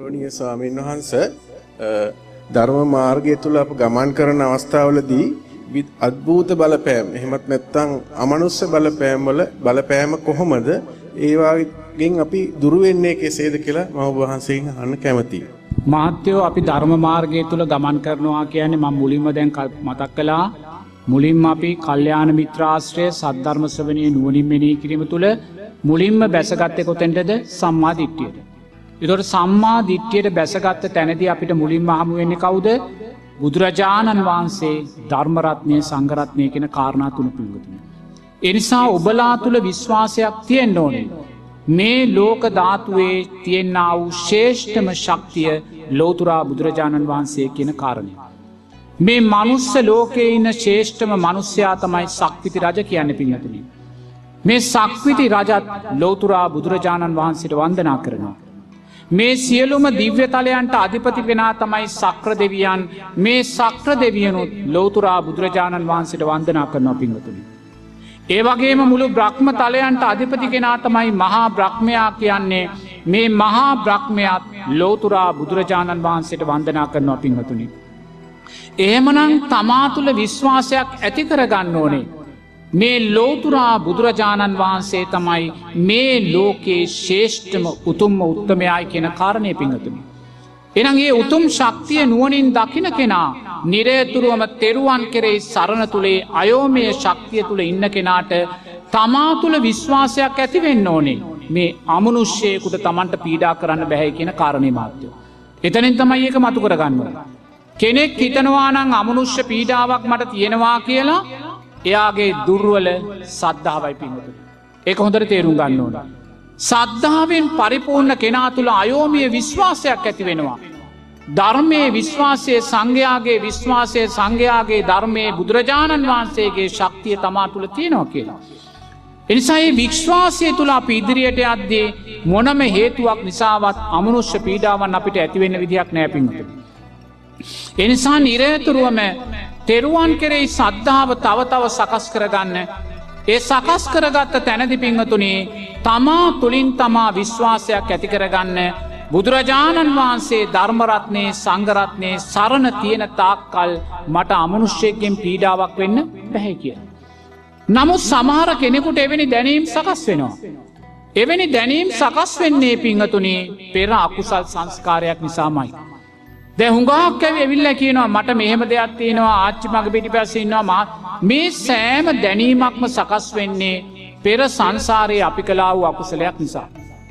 ගෞරවනීය ස්වාමීන් වහන්ස ධර්ම මාර්ගය තුළ අප ගමන් කරන අවස්ථාවලදී විත් අද්භූත බලපෑම් එහෙමත් නැත්නම් අමනුෂ්‍ය බලපෑම් වල බලපෑම කොහොමද ඒවාගෙන් අපි දුරු වෙන්නේ කෙසේද කියලා මම ඔබ වහන්සේගෙන් අහන්න කැමතියි. මහත්‍යයෝ අපි ධර්ම මාර්ගය තුළ ගමන් කරනවා කියන්නේ මං මුලින්ම දැන් කල්- මතක් කලා මුලින්ම අපි කල්්‍යයාන මිත්‍රාශ්‍රය සද්ධර්මස්වනය නුවනින් මෙනී කිරීම තුළ මුලින්ම බැසගත්තය කොතෙන්ටද සම්මා දිට්ටියට. එතොට සම්මා දිට්ටියට බැසගත්ත තැනති අපිට මුලින්ම හමුවෙන්නේ කවුද බුදුරජාණන් වහන්සේ ධර්මරත්නය සංගරත්නය කෙන කාරණා තුන පිළිගතුන. එනිසා ඔබලා තුළ විශ්වාසයක් තියෙන් ඕනේ. මේ ලෝක ධාතුවේ තියෙන්න්න වූ ශේෂ්ඨම ශක්තිය ලෝතුරා බුදුරජාණන් වහන්සේ කියන කාරණය. මේ මනුස්ස ලෝකයේ ඉන්න ශේෂ්ඨම මනුස්්‍යයා තමයි සක්විති රජ කියන්න පින්නතුනි. මේ සක්විති රජත් ලෝතුරා බුදුරජාණන් වහන්සේට වන්දනා කරනවා. මේ සියලුම දිව්‍යතලයන්ට අධිපති වෙනා තමයි සක්‍ර දෙවියන් මේ සක්‍ර දෙවියනුත් ලෝතුරා බුදුරජාණන් වහන්සේට වන්දනා කරනවා පිංහතුනි. ඒ වගේම මුළු බ්‍රහ්ම තලයන්ට අධිපති කෙනා තමයි මහා බ්‍රහ්මයා කියන්නේ මේ මහා බ්‍රහ්මයත් ලෝතුරා බුදුරජාණන් වහන්සේට වන්දනා කරනවා පිංහතුනි. එහෙමනං තමා තුළ විශ්වාසයක් ඇති කරගන්න ඕනේ. මේ ලෝතුරා බුදුරජාණන් වහන්සේ තමයි මේ ලෝකයේ ශේෂ්ඨම උතුම්ම උත්තමයයි කියෙන කාරණය පිංහතුනි. එනගේ උතුම් ශක්තිය නුවනින් දකින කෙනා නිරේතුරුවම තෙරුවන් කෙරෙයි සරණ තුළේ අයෝමය ශක්තිය තුළ ඉන්න කෙනාට තමා තුළ විශ්වාසයක් ඇතිවෙන්න ඕනේ මේ අමනුෂ්‍යයකුට තමන්ට පීඩා කරන්න බැහැ කියන කාරණය මාත්‍යයෝ. එතනින් තමයි ඒක මතු කරගන්නවා. කෙනෙක් හිතනවානං අමනුෂ්‍ය පීඩාවක් මට තියෙනවා කියලා එයාගේ දුර්වල සද්ධාවයි පිහතු. ඒක හොඳට තේරුම් ගන්න ඕන. සද්ධාවෙන් පරිපූර්ණ කෙනා තුළ අයෝමිය විශ්වාසයක් ඇති වෙනවා. ධර්මය විශ්වාසය සංඝයාගේ විශ්වාසය සංඝයාගේ ධර්මය බුදුරජාණන් වහන්සේගේ ශක්තිය තමා තුළ තියෙනවා කියලා. එනිසායි විශ්වාසය තුළ අප ඉදිරියට අද්දේ මොනම හේතුවක් නිසාවත් අමනුෂ්‍ය පීඩාවන් අපිට ඇතිවෙන්න විදිහක් නෑපින්ට. එනිසා නිරේතුරුවම තෙරුවන් කෙරෙයි සද්ධාව තව තව සකස් කරගන්න. ඒ සකස් කරගත්ත තැනදි පිංහතුනේ තමා තුළින් තමා විශ්වාසයක් ඇති කරගන්න බුදුරජාණන් වහන්සේ ධර්මරත්නය සංගරත්නය සරණ තියෙන තාක්කල් මට අමනුෂ්‍යයකෙන් පීඩාවක් වෙන්න බැහැ කිය. නමුත් සමහර කෙනෙකුට එවැනි දැනීම් සකස් වෙනවා. එවැනි දැනීම් සකස් වෙන්නේ පිංහතුනේ පෙර අකුසල් සංස්කාරයක් නිසාමයි. දැ හුඟක් ඇව ඇවිල්ල කියනවා මට මෙහෙම දෙයක් තියෙනවා ආච්චි මග පිටි පැසින්නවා මා මේ සෑම දැනීමක්ම සකස් වෙන්නේ පෙර සංසාරයේ අපි කලා වූ අකුසලයක් නිසා.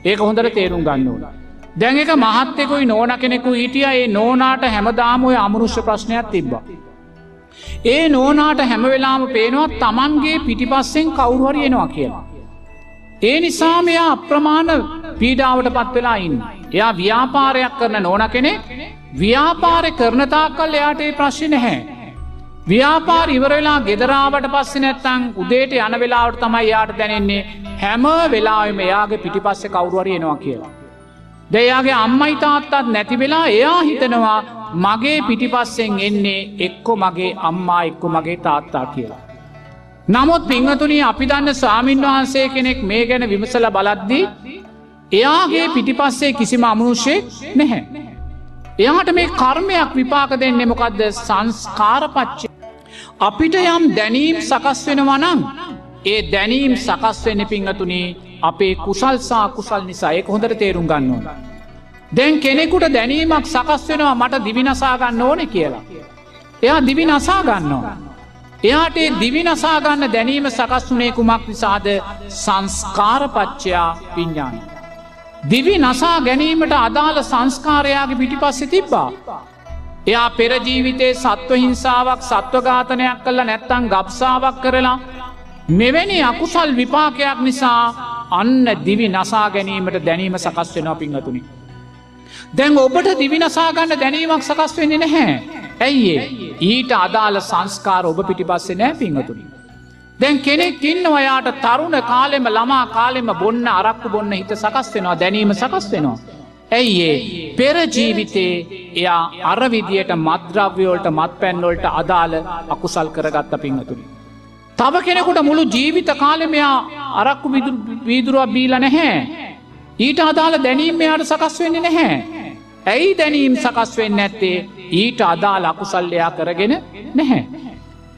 ඒක හොඳට තේරුම් ගන්න ඕන. දැන් එක මහත්තෙකුයි නෝන කෙනෙකු හිටිය ඒ නෝනාට හැමදාමය අමරුෂ්‍ය ප්‍රශ්නයක් තිබ්බා. ඒ නෝනාට හැමවෙලාම පේනවා තමන්ගේ පිටිපස්සෙන් කවුරුහරියෙනවා කියලා. ඒ නිසා මෙයා අප්‍රමාණ පීඩාවට පත් වෙලා ඉන්න. එයා ව්‍යාපාරයක් කරන නෝන කෙනෙක් ව්‍යාපාරය කරනතා කල් එයාට ඒ ප්‍රශ්ි නැහැ. ව්‍යාපාර ඉවරවෙලා ගෙදරාවට පස්සෙ නැත්තං උදේට යන වෙලාවට තමයි යාට දැනෙන්නේ හැම වෙලාම එයාගේ පිටිපස්සෙ කවුරුවරයෙනවා කියලා. දෙයාගේ අම්මයි තාත්තත් නැති වෙලා එයා හිතනවා මගේ පිටිපස්සෙන් එන්නේ එක්කො මගේ අම්මා එක්කො මගේ තාත්තා කියලා. නමුත් පිංහතුනී අපි දන්න ස්වාමීන් වහන්සේ කෙනෙක් මේ ගැන විමසල බලද්දී එයාගේ පිටිපස්සේ කිසිම අමනුෂ්‍යය නැහැ. එයාට මේ කර්මයක් විපාක දෙන්නේ මොකක්ද සංස්කාරපච්චය. අපිට යම් දැනීම් සකස් වෙනවනම් ඒ දැනීම් සකස් වෙන්න පිංහතුනේ අපේ කුසල්සා කුසල් නිසා ඒ හොඳට තේරුම් ගන්නවා. දැන් කෙනෙකුට දැනීමක් සකස් වෙනවා මට දිවිනසා ගන්න ඕන කියලා. එයා දිවි නසා ගන්නවා. එයාට ඒ දිවි නසා ගන්න දැනීම සකස් වනේ කුමක් නිසාද සංස්කාරපච්චයා පිඤ්ඥාන. දිවි නසා ගැනීමට අදාළ සංස්කාරයාගේ පිටිපස්සෙ තිබ්බා. එයා පෙරජීවිතේ සත්ව හිංසාවක් සත්වඝාතනයක් කල්ල නැත්තං ගබ්සාවක් කරලා මෙවැනි අකුසල් විපාකයක් නිසා අන්න දිවි නසා ගැනීමට දැනීම සකස් වෙනවා පිංහතුනි. දැන් ඔබට දිවිනසාගන්න දැනීමක් සකස් වෙන්නේ නැහැ. ඇයිඒ ඊට අදාළ සංස්කාර ඔබ පිටිපස්සේ නෑ පිංහතුනි. දැන් කෙනෙක් ඉන්න ඔයාට තරුණ කාලෙම ළමා කාලෙම බොන්න අරක්කු බොන්න හිත සකස් වෙනවා දැනීම සකස් වෙනවා. ඇයිඒ පෙරජීවිතේ එයා අරවිදියට මද්‍රව්‍යෝල්ට මත් පැන්වොල්ට අදාළ අකුසල් කරගත්ත පිංහතුනි. තව කෙනෙකුට මුළු ජීවිත කාලෙමයා අරක්කු වීදුරුවක් බීල නැහැ. ඊට අදාළ දැනීම යාට සකස් වෙන්නේ නැහැ. ඇයි දැනීම් සකස් වෙන්න ඇත්තේ ඊට අදා ලකුසල්ලයා කරගෙන නැහැ.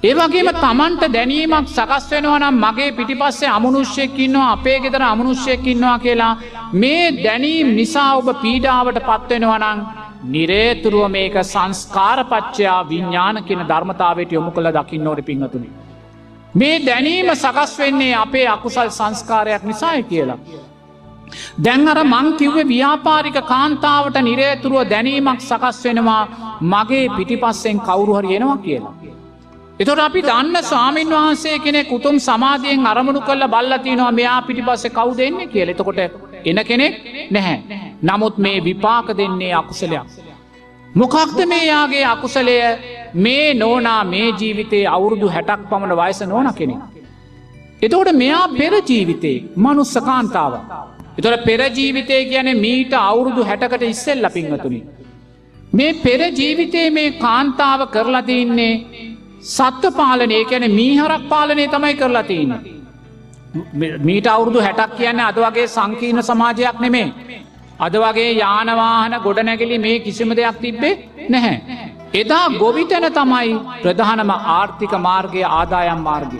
ඒවගේම තමන්ට දැනීමක් සකස් වෙනවනම් මගේ පිටිපස්සේ අමනුෂ්‍යයකින්නවා අපේ ගෙදර අමනුෂ්‍යයකින්නවා කියලා මේ දැනීම් නිසා ඔබ පීඩාවට පත්වෙනවනං නිරේතුරුව මේක සංස්කාරපච්චයා විඤ්ඥාන කියන ධර්මතාවට යොමු කළ දකින්න ඕට පිංහතුනි. මේ දැනීම සකස් වෙන්නේ අපේ අකුසල් සංස්කාරයක් නිසාය කියලා. දැන් අර මං කිව්වේ ව්‍යාපාරික කාන්තාවට නිරේතුරුව දැනීමක් සකස් වෙනවා මගේ පිටිපස්සෙන් කවුරුහරි එනවා කියලා. එතොට අපි දන්න ස්වාමීන් වහන්සේ කෙනෙ කුතුම් සමාධියෙන් අරමුණු කල්ල බල්ලතිනවා මෙයා පිටිපස්ස කව් දෙන්නේ කියල එතකොට එන කෙනෙක් නැහැ. නමුත් මේ විපාක දෙන්නේ අකුසලයක්. මොකක්ද මේ යාගේ අකුසලය මේ නෝනා මේ ජීවිතයේ අවුරුදු හැටක් පමණ වයස නෝන කෙනෙ. එතකොට මෙයා පෙර ජීවිතේ මනුස්ස කාන්තාව. එතොට පෙරජීවිතය කියන මීට අවුරුදු හැටකට ඉස්සෙල් ලපිංහතුනි. මේ පෙර ජීවිතයේ මේ කාන්තාව කරලා තියන්නේ සත්ව පාලනය කැන මීහරක් පාලනය තමයි කරලා තියන්න. මීට අවුරුදු හැටක් කියන්නේ අද වගේ සංකීර්ණ සමාජයක් නෙමේ. අද වගේ යානවාහන ගොඩනැගිලි මේ කිසිම දෙයක් තිබ්බේ නැහැ. එදා ගොවිතැන තමයි ප්‍රධානම ආර්ථික මාර්ගය ආදායම් මාර්ගය.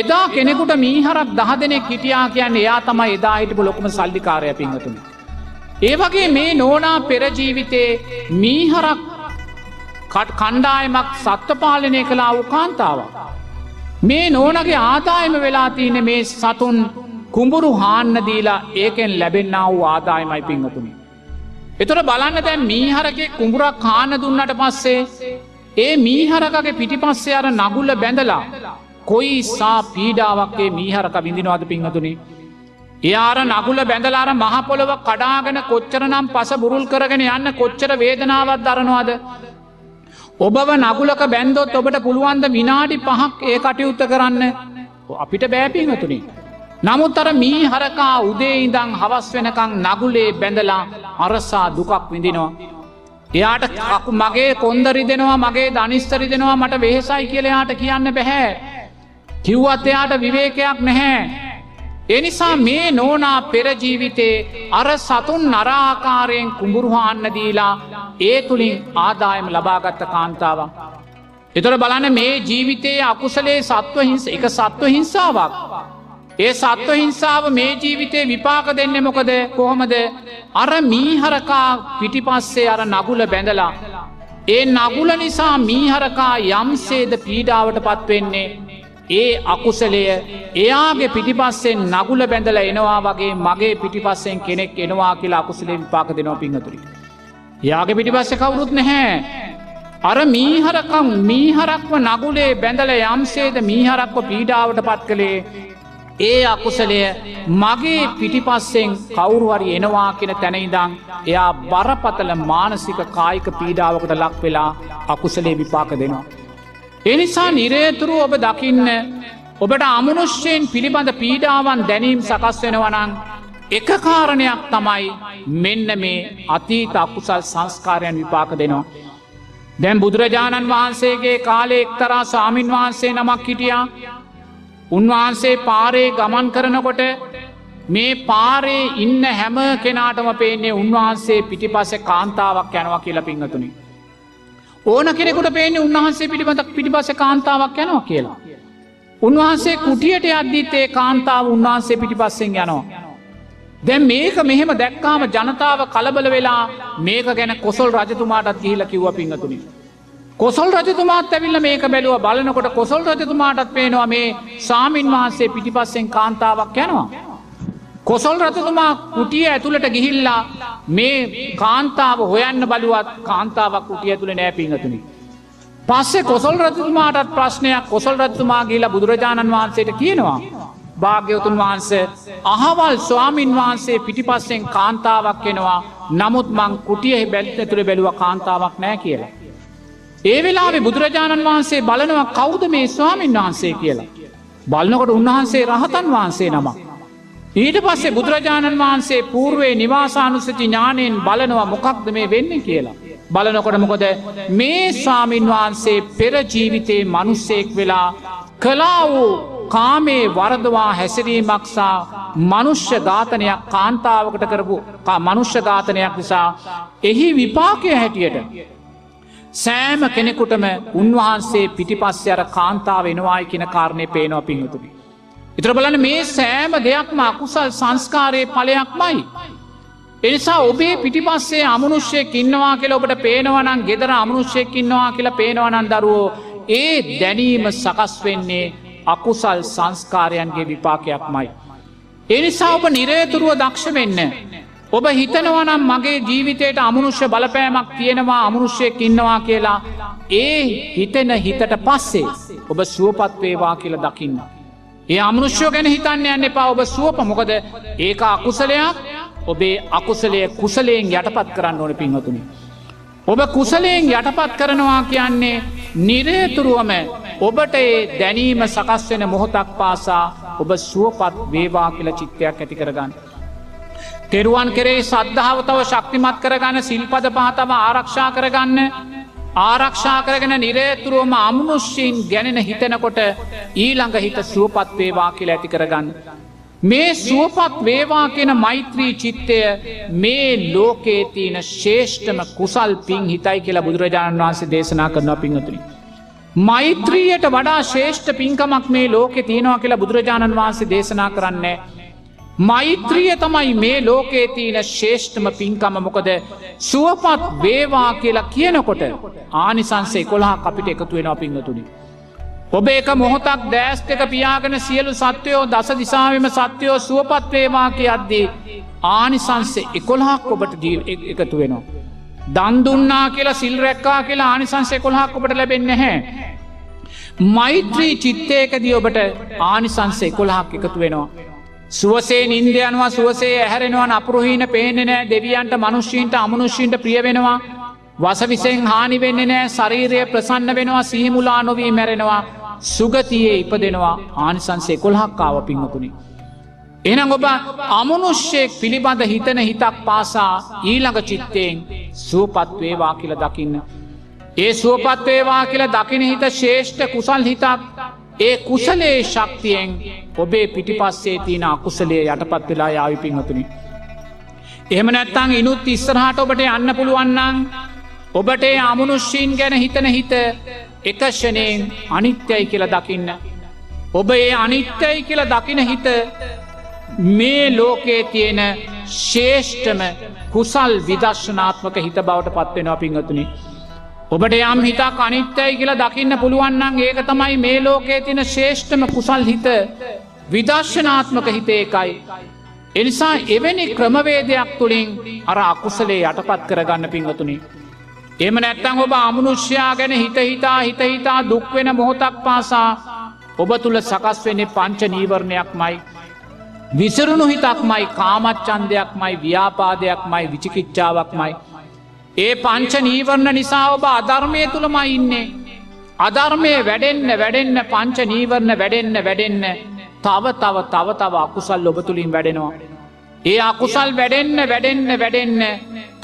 එදා කෙනෙකුට මීහරක් දහ දෙනෙක් හිටියා කියන්න එයා තමයි එදා හිටපු ලොකුම සල්ලිකාරය පිංහතුන. ඒ වගේ මේ නෝනා පෙරජීවිතේ මීහරක් කණ්ඩායමක් සත්වපාලනය කලා වූ කාන්තාව. මේ නෝනගේ ආදායම වෙලා තියන මේ සතුන් කුඹුරු හාන්න දීලා ඒකෙන් ලැබෙන්න්න වූ ආදායමයි පිංහතුනි. එතුර බලන්න දැන් මීහරගේ කුඹුරක් කාන්න දුන්නට පස්සේ ඒ මීහරකගේ පිටිපස්සේ අර නගුල්ල බැඳලා කොයි සා පීඩාවක්ගේ මීහරක විඳිනවාද පිංහතුනි. එයාර නගුල බැඳලාර මහපොළොව කඩාගෙන කොච්චර නම් පස බුරුල් කරගෙන යන්න කොච්චර වේදනාවත් දරනවාද. ඔබව නගුලක බැන්දොත් ඔබට පුළුවන්ද විනාඩි පහක් ඒ කටයුත්ත කරන්න අපිට බෑපිහතුනි. නමුත් අර මී හරකා උදේ ඉඳං හවස් වෙනකං නගුලේ බැඳලා අරසා දුකක් විඳිනවා. එයාට කකු මගේ කොන්දරි දෙනවා මගේ ධනිස්තරි දෙනවා මට වෙහෙසයි කියලයාට කියන්න බැහැ. කිව්වත් එයාට විවේකයක් නැහැ. එනිසා මේ නෝනා පෙරජීවිතේ අර සතුන් නරාකාරයෙන් කුඹුරුහාන්න දීලා ඒ තුළින් ආදායම ලබාගත්ත කාන්තාවක්. එතොට බලන මේ ජීවිතයේ අකුසලේ සත්ව හිංස එක සත්ව හිංසාවක්. ඒ සත්ව හිංසාව මේ ජීවිතේ විපාක දෙන්න මොකද කොහොමද අර මීහරකා පිටිපස්සේ අර නගුල බැඳලා. ඒ නගුල නිසා මීහරකා යම්සේද පීඩාවට පත්වෙන්නේ ඒ අකුසලය එයාගේ පිටිපස්සෙන් නගුල බැඳල එනවා වගේ මගේ පිටිපස්සෙන් කෙනෙක් එනවා කියලා අකුසලේ විපාක දෙනවා පිංහතුරි. යාගේ පිටිපස්ස කවුරුත් නැහැ. අර මීහරකම් මීහරක්ව නගුලේ බැඳල යම්සේද මීහරක්ව පීඩාවට පත් කළේ ඒ අකුසලය මගේ පිටිපස්සෙන් කවුරුහරි එනවා කියෙන තැනයිදං එයා බරපතල මානසික කායික පීඩාවකට ලක් වෙලා අකුසලේ විපාක දෙනවා. එනිසා නිරේතුරු ඔබ දකින්න ඔබට අමනුෂ්‍යයෙන් පිළිබඳ පීඩාවන් දැනීම් සකස් වෙනවනං එක කාරණයක් තමයි මෙන්න මේ අතීත අකුසල් සංස්කාරයන් විපාක දෙනවා. දැම් බුදුරජාණන් වහන්සේගේ කාලේ එක්තරා සාමීන් වහන්සේ නමක් හිටියා උන්වහන්සේ පාරේ ගමන් කරනකොට මේ පාරේ ඉන්න හැම කෙනාටම පේන්නේ උන්වහන්සේ පිටිපස කාන්තාවක් යනවා කියලා පිංහතුනිි. ඕන කෙනෙකුට පේන්නේ උන්වහන්සේ පිටිබඳක් පිටිබස කාන්තාවක් යනවා කියලා. උන්වහන්සේ කුටියට අද්දිත්තේ කාන්තාව උන්වහන්සේ පිටිපස්සෙන් යනවා. දැන් මේක මෙහෙම දැක්කාම ජනතාව කලබල වෙලා මේක ගැන කොසල් රජතුමාටත් ගිහිල කිව්ව පිංහතුනි. කොසල් රජතුමාත් ඇවිල්ල මේක බැලුව බලනකොට කොසල් රජතුමාටත් පේනවා මේ සාමීන් වහන්සේ පිටිපස්සෙන් කාන්තාවක් යනවා. කොසල් රජතුමා කුටිය ඇතුළට ගිහිල්ලා මේ කාන්තාව හොයන්න බලුවත් කාන්තාවක් කුටිය ඇතුළ නෑපිංහතුනි. පස්සේ කොසල් රජතුමාටත් ප්‍රශ්නයක් කොසල් රජතුමා ගිලා බුදුරජාණන් වහන්සේට කියනවා. භාග්‍යවතුන් වහන්සේ අහවල් ස්වාමීන් වහන්සේ පිටිපස්සෙන් කාන්තාවක් එනවා නමුත් මං කුටියෙහි බැල්ත තුළ බැලුව කාන්තාවක් නෑ කියලා. ඒ වෙලාවෙ බුදුරජාණන් වහන්සේ බලනවා කෞුද මේ ස්වාමීන් වහන්සේ කියලා. බලනකොට උන්වහන්සේ රහතන් වහන්සේ නමක්. ඊට පස්සේ බුදුරජාණන් වහන්සේ පූර්වේ නිවාසානුසති ඥානයෙන් බලනවා මොකක්ද මේ වෙන්න කියලා. බලනකොට මොකොද මේ ස්වාමීන් වහන්සේ පෙරජීවිතයේ මනුස්සෙක් වෙලා කලා වූ කාමේ වරදවා හැසිරීමක්සා මනුෂ්‍ය ඝාතනයක් කාන්තාවකට කරපු මනුෂ්‍ය ඝාතනයක් නිසා එහි විපාකය හැටියට. සෑම කෙනෙකුටම උන්වහන්සේ පිටිපස්ස අර කාන්තාව එනවායි කියන කාරණය පේනවා පිංහතුනි. ඉතර බලන මේ සෑම දෙයක්ම අකුසල් සංස්කාරයේ පලයක් මයි. එනිසා ඔබේ පිටිපස්සේ අමනුෂ්‍යයෙක් ඉන්නවා කියලා ඔබට පේනවනන් ගෙදර අමනුෂ්‍යයෙක් ඉන්නවා කියලා පේනවනන් දරුවෝ ඒ දැනීම සකස් වෙන්නේ අකුසල් සංස්කාරයන්ගේ විපාකයක් මයි. එනිසා ඔබ නිරේතුරුව දක්ෂ වෙන්න. ඔබ හිතනවනම් මගේ ජීවිතයට අමනුෂ්‍ය බලපෑමක් තියෙනවා අමනුෂ්‍යයෙක් ඉන්නවා කියලා ඒ හිතෙන හිතට පස්සේ ඔබ සුවපත්වේවා කියල දකින්න. ඒ අමනුෂ්‍යෝ ගැන හිතන්න යන්න එපා ඔබ සුවප මොකද ඒක අකුසලයක් ඔබේ අකුසලය කුසලයෙන් යටපත් කරන්න ඕන පින්වතුනි. ඔබ කුසලයෙන් යටපත් කරනවා කියන්නේ නිරේතුරුවම ඔබට ඒ දැනීම සකස් වෙන මොහොතක් පාසා ඔබ සුවපත් වේවා කියල චිත්තයක් ඇති කරගන්න. තෙරුවන් කෙරේ සද්ධාව තව ශක්තිමත් කරගන්න සිල්පද පහතම ආරක්ෂා කරගන්න ආරක්ෂා කරගෙන නිරේතුරුවම අමනුෂ්‍යීන් ගැනෙන හිතනකොට ඊළඟ හිත සුවපත් වේවා කියල ඇති කරගන්න. මේ සුවපත් වේවා කියෙන මෛත්‍රී චිත්තය මේ ලෝකේ තියන ශේෂ්ඨම කුසල් පින් හිතයි කියලා බුදුරජාණන් වහන්සේ දේශනා කරනවා පිංහතුනි. මෛත්‍රීයට වඩා ශේෂ්ඨ පින්කමක් මේ ලෝකෙ තියෙනවා කියලා බුදුරජාණන් වහන්සේ දේශනා කරන්නේ. මෛත්‍රිය තමයි මේ ලෝකයේ තියෙන ශේෂ්ඨම පින්කම මොකද සුවපත් වේවා කියලා කියනකොට ආනිසන්සේ කොළහා අපිට එකතු වෙනවා පිංහතුනි. ඔබ එක මොහොතක් දෑස්ක එක පියාගෙන සියලු සත්වයෝ දස දිසාවම සත්‍යයෝ සුවපත් වේවා කිය අද්දී ආනිසන්සේ එකොළහක් ඔබට ජී එකතු වෙනවා. දන්දුන්නා කියලා සිල් රැක්කා කියලා ආනිසන්සේ කොළහක් ඔබට ලැබෙන්න හැ. මෛත්‍රී චිත්තයකදී ඔබට ආනිසන්සේ කොළහක් එකතු වෙනවා. සුවසේ නින්දයනවා සුවසේ ඇහැරෙනවා අපරුහීන පේනෙ නෑ දෙවියන්ට මනුෂ්‍යීන්ට අමනුෂ්‍යීන්ට ප්‍රිය වෙනවා වසවිසෙන් හානි වෙන්නේ නෑ ශරීරය ප්‍රසන්න වෙනවා සිහිමුලා නොවී මැරෙනවා සුගතියේ ඉපදෙනවා ආනිසන්සේ කොල්හක්කාව පිංහතුනි. එනම් ඔබ අමනුෂ්‍යයෙක් පිළිබඳ හිතන හිතක් පාසා ඊළඟ චිත්තයෙන් සුවපත්වේවා කියල දකින්න. ඒ සුවපත්වේවා කියල දකින හිත ශේෂ්ඨ කුසල් හිතක් ඒ කුසලේ ශක්තියෙන් ඔබේ පිටිපස්සේ තියන අකුසලේ යටපත් වෙලා යාවි පිංහතුනි. එහෙම නැත්තං ඉනුත් ඉස්සරහට ඔබට යන්න පුළුවන්නන් ඔබට අමනුෂ්‍යීන් ගැන හිතන හිත එකශනයෙන් අනිත්‍යයි කියල දකින්න. ඔබ ඒ අනිත්‍යයි කියල දකින හිත මේ ලෝකයේ තියෙන ශේෂ්ඨම කුසල් විදර්ශනාත්මක හිත බවට පත්වෙනවා පිංහතුනි. ඔබට යම් හිතා අනිත්‍යයි කියලා දකින්න පුළුවන්නන් ඒක තමයි මේ ලෝකයේ තින ශේෂ්ඨම කුසල් හිත විදර්ශනාත්මක හිතේකයි. එනිසා එවැනි ක්‍රමවේදයක් තුළින් අර අකුසලේ යටපත් කරගන්න පිංහතුනි. එම නැත්තං ඔබ අමනුෂ්‍යයා ගැන හිත හිතා හිත හිතා දුක්වෙන මොහොතක් පාසා ඔබ තුළ සකස් වෙන්නේ පංච නීවරණයක් මයි. විසරුණු හිතක් මයි කාමච්චන්දයක් මයි ව්‍යාපාදයක් මයි විචිකිච්චාවක් මයි. ඒ පංච නීවරණ නිසා ඔබ අධර්මය තුළම ඉන්නේ. අධර්මය වැඩෙන්න වැඩෙන්න පංච නීවරණ වැඩෙන්න වැඩෙන්න තව තව තව තව අකුසල් ඔබ තුළින් වැඩෙනවා. ඒ අකුසල් වැඩෙන්න වැඩෙන්න වැඩෙන්න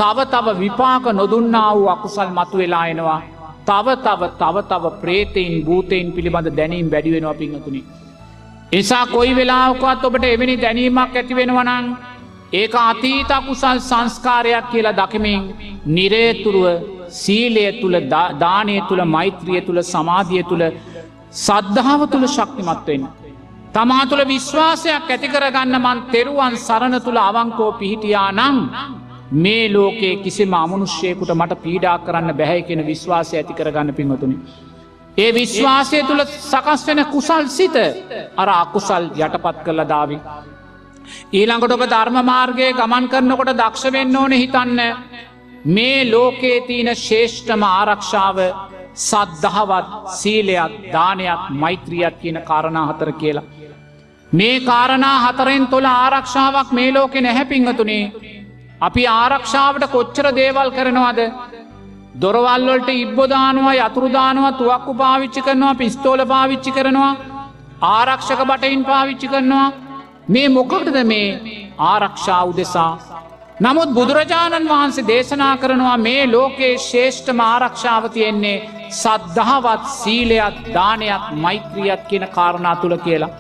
තව තව විපාක නොදුන්නා වූ අකුසල් මතු වෙලා එනවා. තව තව තව තව ප්‍රේතයින් භූතයින් පිළිබඳ දැනීම් වැඩිවෙනවා පිංහතුනි. එසා කොයි වෙලාවකත් ඔබට එවැනි දැනීමක් ඇතිවෙනවනං ඒක අතීත අකුසල් සංස්කාරයක් කියලා දකිමින් නිරේතුරුව සීලය තුළ දානය තුළ මෛත්‍රිය තුළ සමාධිය තුළ සද්ධාව තුළ ශක්තිමත්වෙන්න. තමා තුළ විශ්වාසයක් ඇතිකරගන්න මන් තෙරුවන් සරණ තුළ අවංකෝ පිහිටියා නං මේ ලෝකයේ කිසිම අමනුෂ්‍යයකුට මට පීඩා කරන්න බැහැ කියෙන විශ්වාසය ඇති කරගන්න පින්වතුනි. ඒ විශ්වාසය තුළ සකස් වෙන කුසල් සිත අර අකුසල් යටපත් කරල දාවි. ඊළඟට ඔබ ධර්ම මාර්ගය ගමන් කරනකොට දක්ෂ වෙන්න ඕන හිතන්න මේ ලෝකයේ තියන ශේෂ්ඨම ආරක්ෂාව සද්ධහවත් සීලයක් දානයක් මෛත්‍රියත් කියන කාරණා හතර කියලා. මේ කාරණා හතරෙන් තුළ ආරක්ෂාවක් මේ ලෝකෙ නැහැපිංහතුනේ අපි ආරක්ෂාවට කොච්චර දේවල් කරනවාද දොරවල්වලට ඉබ්බොදානවා යතුරුදානවා තුවක්කු පාවිච්චි කරනවා පිස්තෝල පාවිච්චි කරනවා ආරක්ෂක බටයින් පාවිච්චි කරනවා මේ මොකටද මේ ආරක්ෂා උදෙසා. නමුත් බුදුරජාණන් වහන්සේ දේශනා කරනවා මේ ලෝකයේ ශේෂ්ඨම ආරක්ෂාව තියෙන්නේ සද්ධාවත් සීලයක් දානයක් මෛත්‍රියත් කියන කාරණා තුළ කියලා.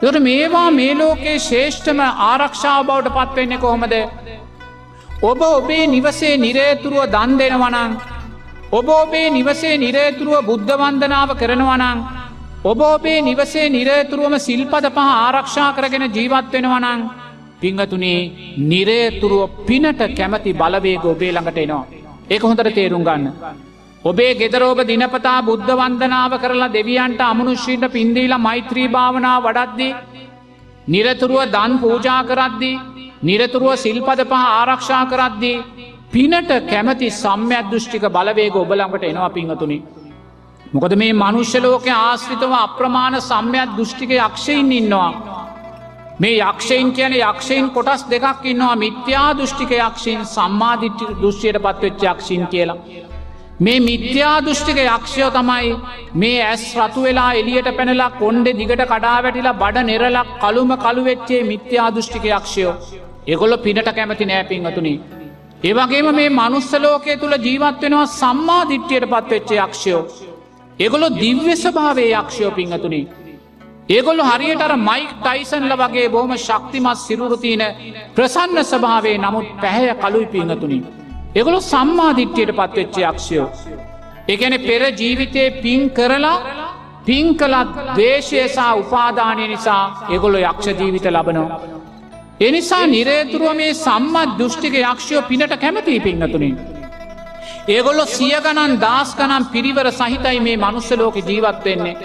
තොට මේවා මේ ලෝකයේ ශේෂ්ඨම ආරක්ෂාව බවට පත්වෙන්නේ කොහොමද. ඔබ ඔබේ නිවසේ නිරේතුරුව දන් දෙනවනං. ඔබ ඔබේ නිවසේ නිරේතුරුව බුද්ධ වන්දනාව කරනවනං. ඔබ ඔබේ නිවසේ නිරේතුරුවම සිල්පද පහ ආරක්ෂා කරගෙන ජීවත් වෙනවනං. පිංහතුනේ නිරේතුරුව පිනට කැමති බලවේග ඔබේ ළඟට එනවා. ඒක හොඳට තේරුම් ගන්න. ඔබේ ගෙදරෝබ දිනපතා බුද්ධ වන්දනාව කරලා දෙවියන්ට අමනුෂ්‍යීට පින්දීලා මෛත්‍රී භාවනා වඩද්දී. නිරතුරුව දන් පූජා කරද්දී. නිරතුරුව සිල්පද පහ ආරක්ෂා කරද්දී. පිනට කැමති සම්‍යත් දෘෂ්ටික බලවේග ඔබලඟට එනවා පිංහතුනි. මොකද මේ මනුෂ්‍යලෝක ආශ්‍රිතව අප්‍රමාණ සම්‍යත් දෘෂ්ටික යක්ෂයින් ඉන්නවා. මේ යක්ෂයින් කියන යක්ෂයින් කොටස් දෙකක් ඉන්නවා මිත්‍යා දෘෂ්ටික යක්ෂීන් සම්මාධිට්ටි දෘෂ්ටියට පත්වෙච්ච යක්ෂීන් කියලා. මේ මිත්‍යා දෘෂ්ටික යක්ෂයෝ තමයි මේ ඇස් රතු වෙලා එලියට පැනලා කොන්්ඩෙ දිගට කඩා වැටිලා බඩ නෙරලක් කළුම කළුවෙච්චේ මිත්‍යා දෘෂ්ටික යක්ෂයෝ. එගොල්ල පිනට කැමති නෑපින් අතුනි. ඒවගේම මේ මනුස්සලෝකය තුළ ජීවත්වෙනවා සම්මා දිට්්‍යයට පත්වෙච්ච යක්ෂයෝ. එගොලො දිව්‍ය ස්භාවේ යක්ෂයෝ පිංහතුනි. ඒගොල්ල හරියට අර මයික් ටයිසන්ල වගේ බොහම ශක්තිමත් සිරුරුතියන ප්‍රසන්න ස්භාවේ නමුත් පැහැය කලුයි පිංහතුනි. එගොලු සම්මාධිට්්‍යයට පත්වෙච්ච යක්ෂයෝ. එකන පෙර ජීවිතය පින් කරලා පින් කලත් දේශයසා උපාදානය නිසා එගොලො යක්ෂ ජීවිත ලබනවා. එනිසා නිරේතුරුව මේ සම්මත් දෘෂ්ටික යක්ෂයෝ පිනට කැමතිී පින්නතුනින්. ඒගොල්ලො සිය ගණන් දස් ගනම් පිරිවර සහිතයි මේ මනුස්සලෝක ජීවත්වෙන්නේ.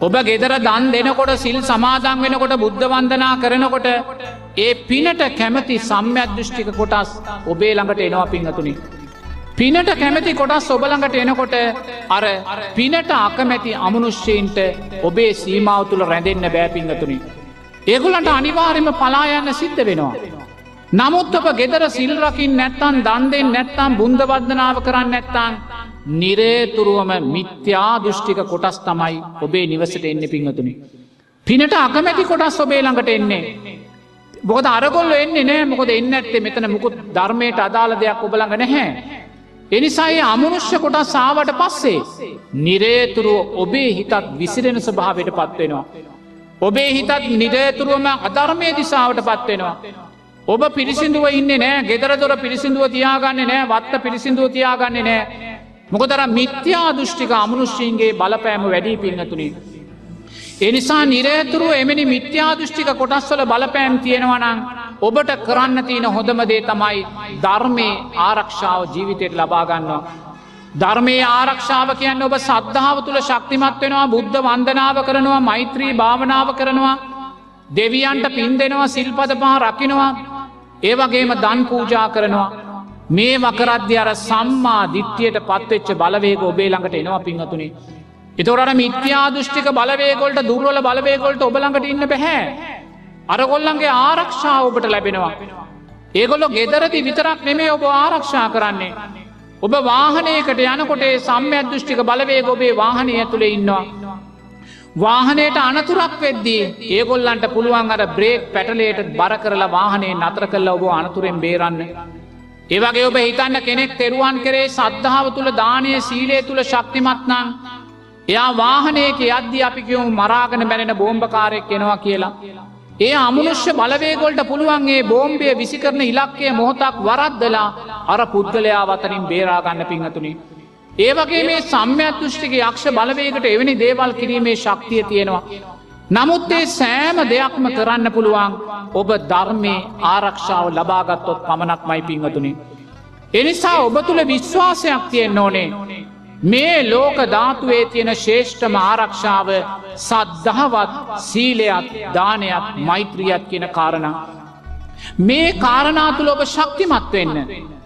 ඔබ ගෙදර දන් දෙනකොට සිල් සමාදන් වෙනකොට බුද්ධ වන්දනා කරනකොට ඒ පිනට කැමති සම්‍යත් දෘෂ්ටික කොටස් ඔබේ ළඟට එනවා පිංහතුනි. පිනට කැමති කොටස් ඔබළඟට එනකොට අර පිනට අකමැති අමනුෂ්‍යීන්ට ඔබේ සීමාව තුළ රැඳෙන්න්න බෑපිංහතුනි. ඒගුලන්ට අනිවාර්යම පලායන්න සිද්ධ වෙනවා. නමුත් ඔබ ගෙදර සිල්රකින් නැත්තන් දන්දෙන් නැත්තම් බුන්දවර්ධනාව කරන්න නැත්තං නිරේතුරුවම මිත්‍යා දෘෂ්ටික කොටස් තමයි ඔබේ නිවසට එන්න පිංහතුනි. පිනට අකමැති කොටස් ඔබේ ළඟට එන්නේ. බොද අරගොල්ල එන්නේ නෑ මොකද එන්න ඇත්තේ මෙතන මුකුත් ධර්මයට අදාළ දෙයක් ඔබළඟ නැහැ. එනිසායේ අමනුෂ්‍ය කොටස් සාවට පස්සේ. නිරේතුරුව ඔබේ හිතත් විසිරෙන ස්භාවයට පත්වෙනවා. ඔබේ හිතත් නිරේතුරුවම අධර්මය දිසාවට පත්වෙනවා. ඔබ පිරිසිදුව ඉන්න නෑ ගෙදරදොර පිරිසිදුව තියාගන්න නෑ වත්ත පිරිසිදුව තියාගන්න නෑ. මොකදර මිත්‍යා දෘෂ්ටික අමනුෂ්‍යීන්ගේ බලපෑම වැඩී පින්නතුනි. එනිසා නිරේතුරුව එමනි මිත්‍යා දෘෂ්ටික කොටස්වල බලපෑම් තියෙනවනං ඔබට කරන්න තියෙන හොඳමදේ තමයි ධර්මය ආරක්ෂාව ජීවිතයට ලබාගන්නවා. ධර්මය ආරක්ෂාව කියන්න ඔබ සද්ධාව තුළ ශක්තිමත් වෙනවා බුද්ධ වන්දනාව කරනවා මෛත්‍රී භාවනාව කරනවා දෙවියන්ට පින් දෙනවා සිල්පද පහ රකිනවා ඒවගේම දන් පූජා කරනවා මේ වකරද්‍ය අර සම්මා දිට්්‍යයට පත්වෙච්ච බලවේග ඔබේ ළඟට එනවා පින්හතුනේ එතොරට මිත්‍යා දෘෂ්ටික බලවේගොල්ට දුර්වල බලවේගොල්ට ඔබළඟට ඉන්න බැහැ. අරගොල්ලන්ගේ ආරක්ෂාව ඔබට ලැබෙනවා. ඒගොල්ලො ගෙදරදි විතරක් නෙමේ ඔබ ආරක්ෂා කරන්නේ. ඔබ වාහනයකට යනකොටේ සම්‍ය දෘෂ්ටික බලවේග ඔබේ වාහනය ඇතුළ ඉන්නවා. වාහනයට අනතුරක් වෙද්දී ඒගොල්ලන්ට පුළුවන් අර බ්‍රේක් පැටලේට බර කරලා වාහනේ නතර කල්ල ඔබ අනතුරෙන් බේරන්න. ඒවගේ ඔබ හිතන්න කෙනෙක් තෙරුවන් කරේ සද්ධාව තුළ දානය සීලේ තුළ ශක්තිමත්නං එයා වාහනයක යද්දි අපි කියවු මරාගන බැලෙන බෝම්භකාරයක් කෙනවා කියලා. ඒ අමනුෂ්‍ය බලවේගොල්ට පුළුවන්ගේ බෝම්බය විසිකරන ඉලක්කය මොහොතක් වරද්දලා අර පුද්ගලයා වතරින් බේරාගන්න පිංහතුනි. ඒවගේ මේ සම්‍යත් දෘෂ්ටික යක්ෂ බලවේකට එවැනි දේවල් කිරීමේ ශක්තිය තියෙනවා. නමුත් ඒ සෑම දෙයක්ම කරන්න පුළුවන් ඔබ ධර්මය ආරක්ෂාව ලබාගත්තොත් පමණක් මයි පිංහතුනි. එනිසා ඔබ තුළ විශ්වාසයක් තියෙන් ඕනේ මේ ලෝක ධාතුවේ තියෙන ශේෂ්ඨම ආරක්ෂාව සද්ධහවත් සීලයක් දානයක් මෛත්‍රියත් කියන කාරණ. මේ කාරණාතුල ඔබ ශක්තිමත් වෙන්න.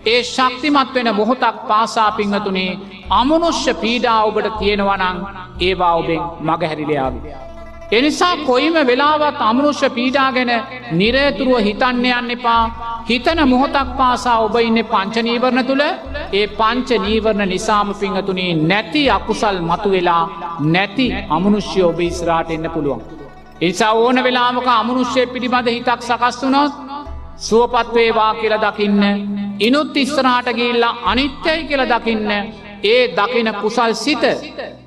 ඒ ශක්තිමත් වෙන මොහොතක් පාසා පිංහතුනේ අමනුෂ්‍ය පීඩා ඔබට තියෙනවනං ඒවා ඔබෙන් මගහැරිලයාවි. එනිසා කොයිම වෙලාවත් අමනුෂ්‍ය පීඩා ගැන නිරේතුරුව හිතන්න යන්න එපා. හිතන මොහොතක් පාසා ඔබ ඉන්න පංචනීවරණ තුළ ඒ පංච නීවරණ නිසාම පිංහතුනේ නැති අකුසල් මතු වෙලා නැති අමනුෂ්‍ය ඔබ ඉස්රාට එන්න පුළුවන්. එනිසා ඕන වෙලාමක අමනුෂ්‍යය පිළිබඳ හිතක් සකස් වුනොත් සුවපත්වේවා කියල දකින්න. ඉනුත් ඉස්සරාට ගිල්ලා අනිත්‍යයි කියල දකින්න. ඒ දකින කුසල් සිත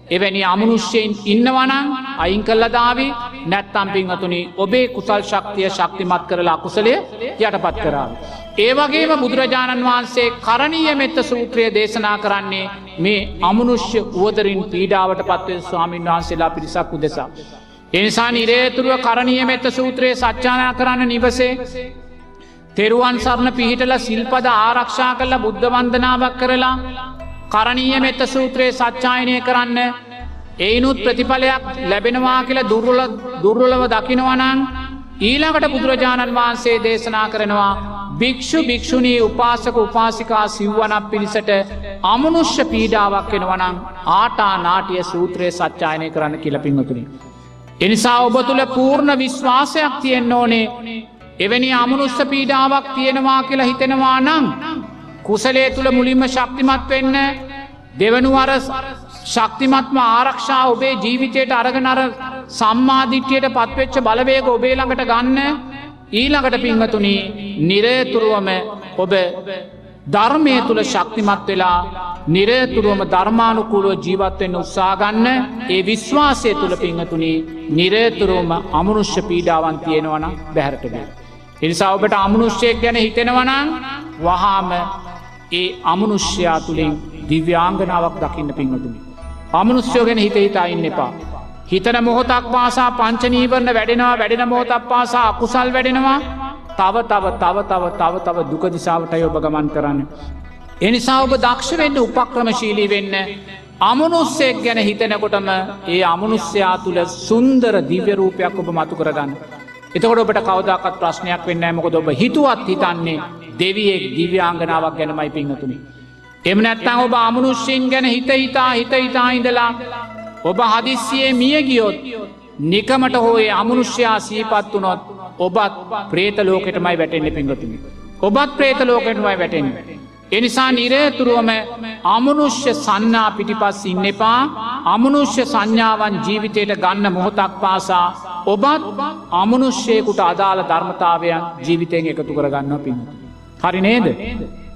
එවැනි අමනුෂ්‍යයෙන් ඉන්නවනං අයින් කල්ලදාවේ නැත්තම් පින්වතුනි ඔබේ කුසල් ශක්තිය ශක්තිමත් කරලා අකුසලය යටපත් කරාව. ඒවගේම බුදුරජාණන් වහන්සේ කරණීය මෙත්ත සූත්‍රය දේශනා කරන්නේ මේ අමනුෂ්‍ය වුවදරින් පීඩාවට පත්ව ස්වාමීන් වහන්සේලා පිරිසක් උදෙසා. එනිසා නිරේතුරුව කරණීය මෙත්ත සූත්‍රයේ සච්චානා කරන්න නිවසේ තෙරුවන් සරණ පිහිටල සිල්පද ආරක්ෂා කරලා බුද්ධ වන්දනාවක් කරලා කරණීය මෙත්ත සූත්‍රයේ සච්චායනය කරන්න එයිනුත් ප්‍රතිඵලයක් ලැබෙනවා කියලා දුර්වල දුර්වලව දකිනවනං ඊළඟට බුදුරජාණන් වහන්සේ දේශනා කරනවා භික්‍ෂු භික්‍ෂුණී උපාසක උපාසිකා සිව්වනක් පිණිසට අමනුෂ්‍ය පීඩාවක් වෙනවනං ආටා නාටිය සූත්‍රයේ සච්චායනය කරන්න කියලපින්වතුනි. එනිසා ඔබ තුළ පූර්ණ විශ්වාසයක් තියෙන්න්න ඕනේ එවැනි අමනුස්ස පීඩාවක් තියෙනවා කියලා හිතෙනවා නං කුසලේ තුළ මුලින්ම ශක්තිමත් වෙන්න දෙවනුවර ශක්තිමත්ම ආරක්ෂා ඔබේ ජීවිතයට අරගනර සම්මාධිට්‍යයට පත්වෙච්ච බලවේග ඔබේ ළඟට ගන්න ඊළඟට පිංහතුනි නිරේතුරුවම ඔබ ධර්මය තුළ ශක්තිමත් වෙලා නිරේතුරුවම ධර්මානුකූලුව ජීවත්වෙන්න උත්සාගන්න ඒ විශ්වාසය තුළ පිංහතුනි නිරේතුරුවම අමනුෂ්‍ය පීඩාවන් තියෙනවන බැහැරටබ. එනිසා ඔබට අමනුෂ්‍යයක් ගැන හිතෙනවනං වහාම ඒ අමනුෂ්‍යයා තුළින් දිව්‍යාංගනාවක් දකින්න පිංහතුනි. අමනුස්්‍යයෝ ගැන හිත හිතා ඉන්න එපා. හිතන මොහොතක් පාසා පංචනීවරණ වැඩෙනවා වැඩෙන මොහොතක් පාසා අකුසල් වැඩෙනවා තව තව තව තව තව තව දුක දිසාාවටයි ඔබ ගමන් කරන්න. එනිසා ඔබ දක්ෂ වෙන්න උපක්‍රමශීලී වෙන්න අමනුස්සෙක් ගැන හිතනකොටම ඒ අමනුස්්‍යයා තුළ සුන්දර දිව්‍යරූපයක් ඔබ මතු කරගන්න. එතකොට ඔබට කවදක්ත් ප්‍රශ්නයක් වෙන්න මොකද ඔබ හිතුවත් හිතන්නේ දෙවියෙක් දිව්‍යාංගනාවක් ගැනමයි පිංහතුනි. එම නැත්තං ඔබ අමනුෂ්‍යයෙන් ගැන හිත හිතා හිත හිතා ඉඳලා ඔබ හදිස්සියේ මිය ගියොත් නිකමට හෝයේ අමනුෂ්‍යයා සීපත් වනොත් ඔබත් ප්‍රේතලෝකෙටමයි වැටෙන්න්න පිංගතුමි. ඔබත් ප්‍රේතලෝකෙටමයි වැටෙන්. එනිසා නිරේතුරුවම අමනුෂ්‍ය සන්නා පිටිපස් ඉන්න එපා අමනුෂ්‍ය සංඥාවන් ජීවිතයට ගන්න මොහොතක් පාසා ඔබත් අමනුෂ්‍යයකුට අදාළ ධර්මතාවයන් ජීවිතයෙන් එකතු කරගන්න How do?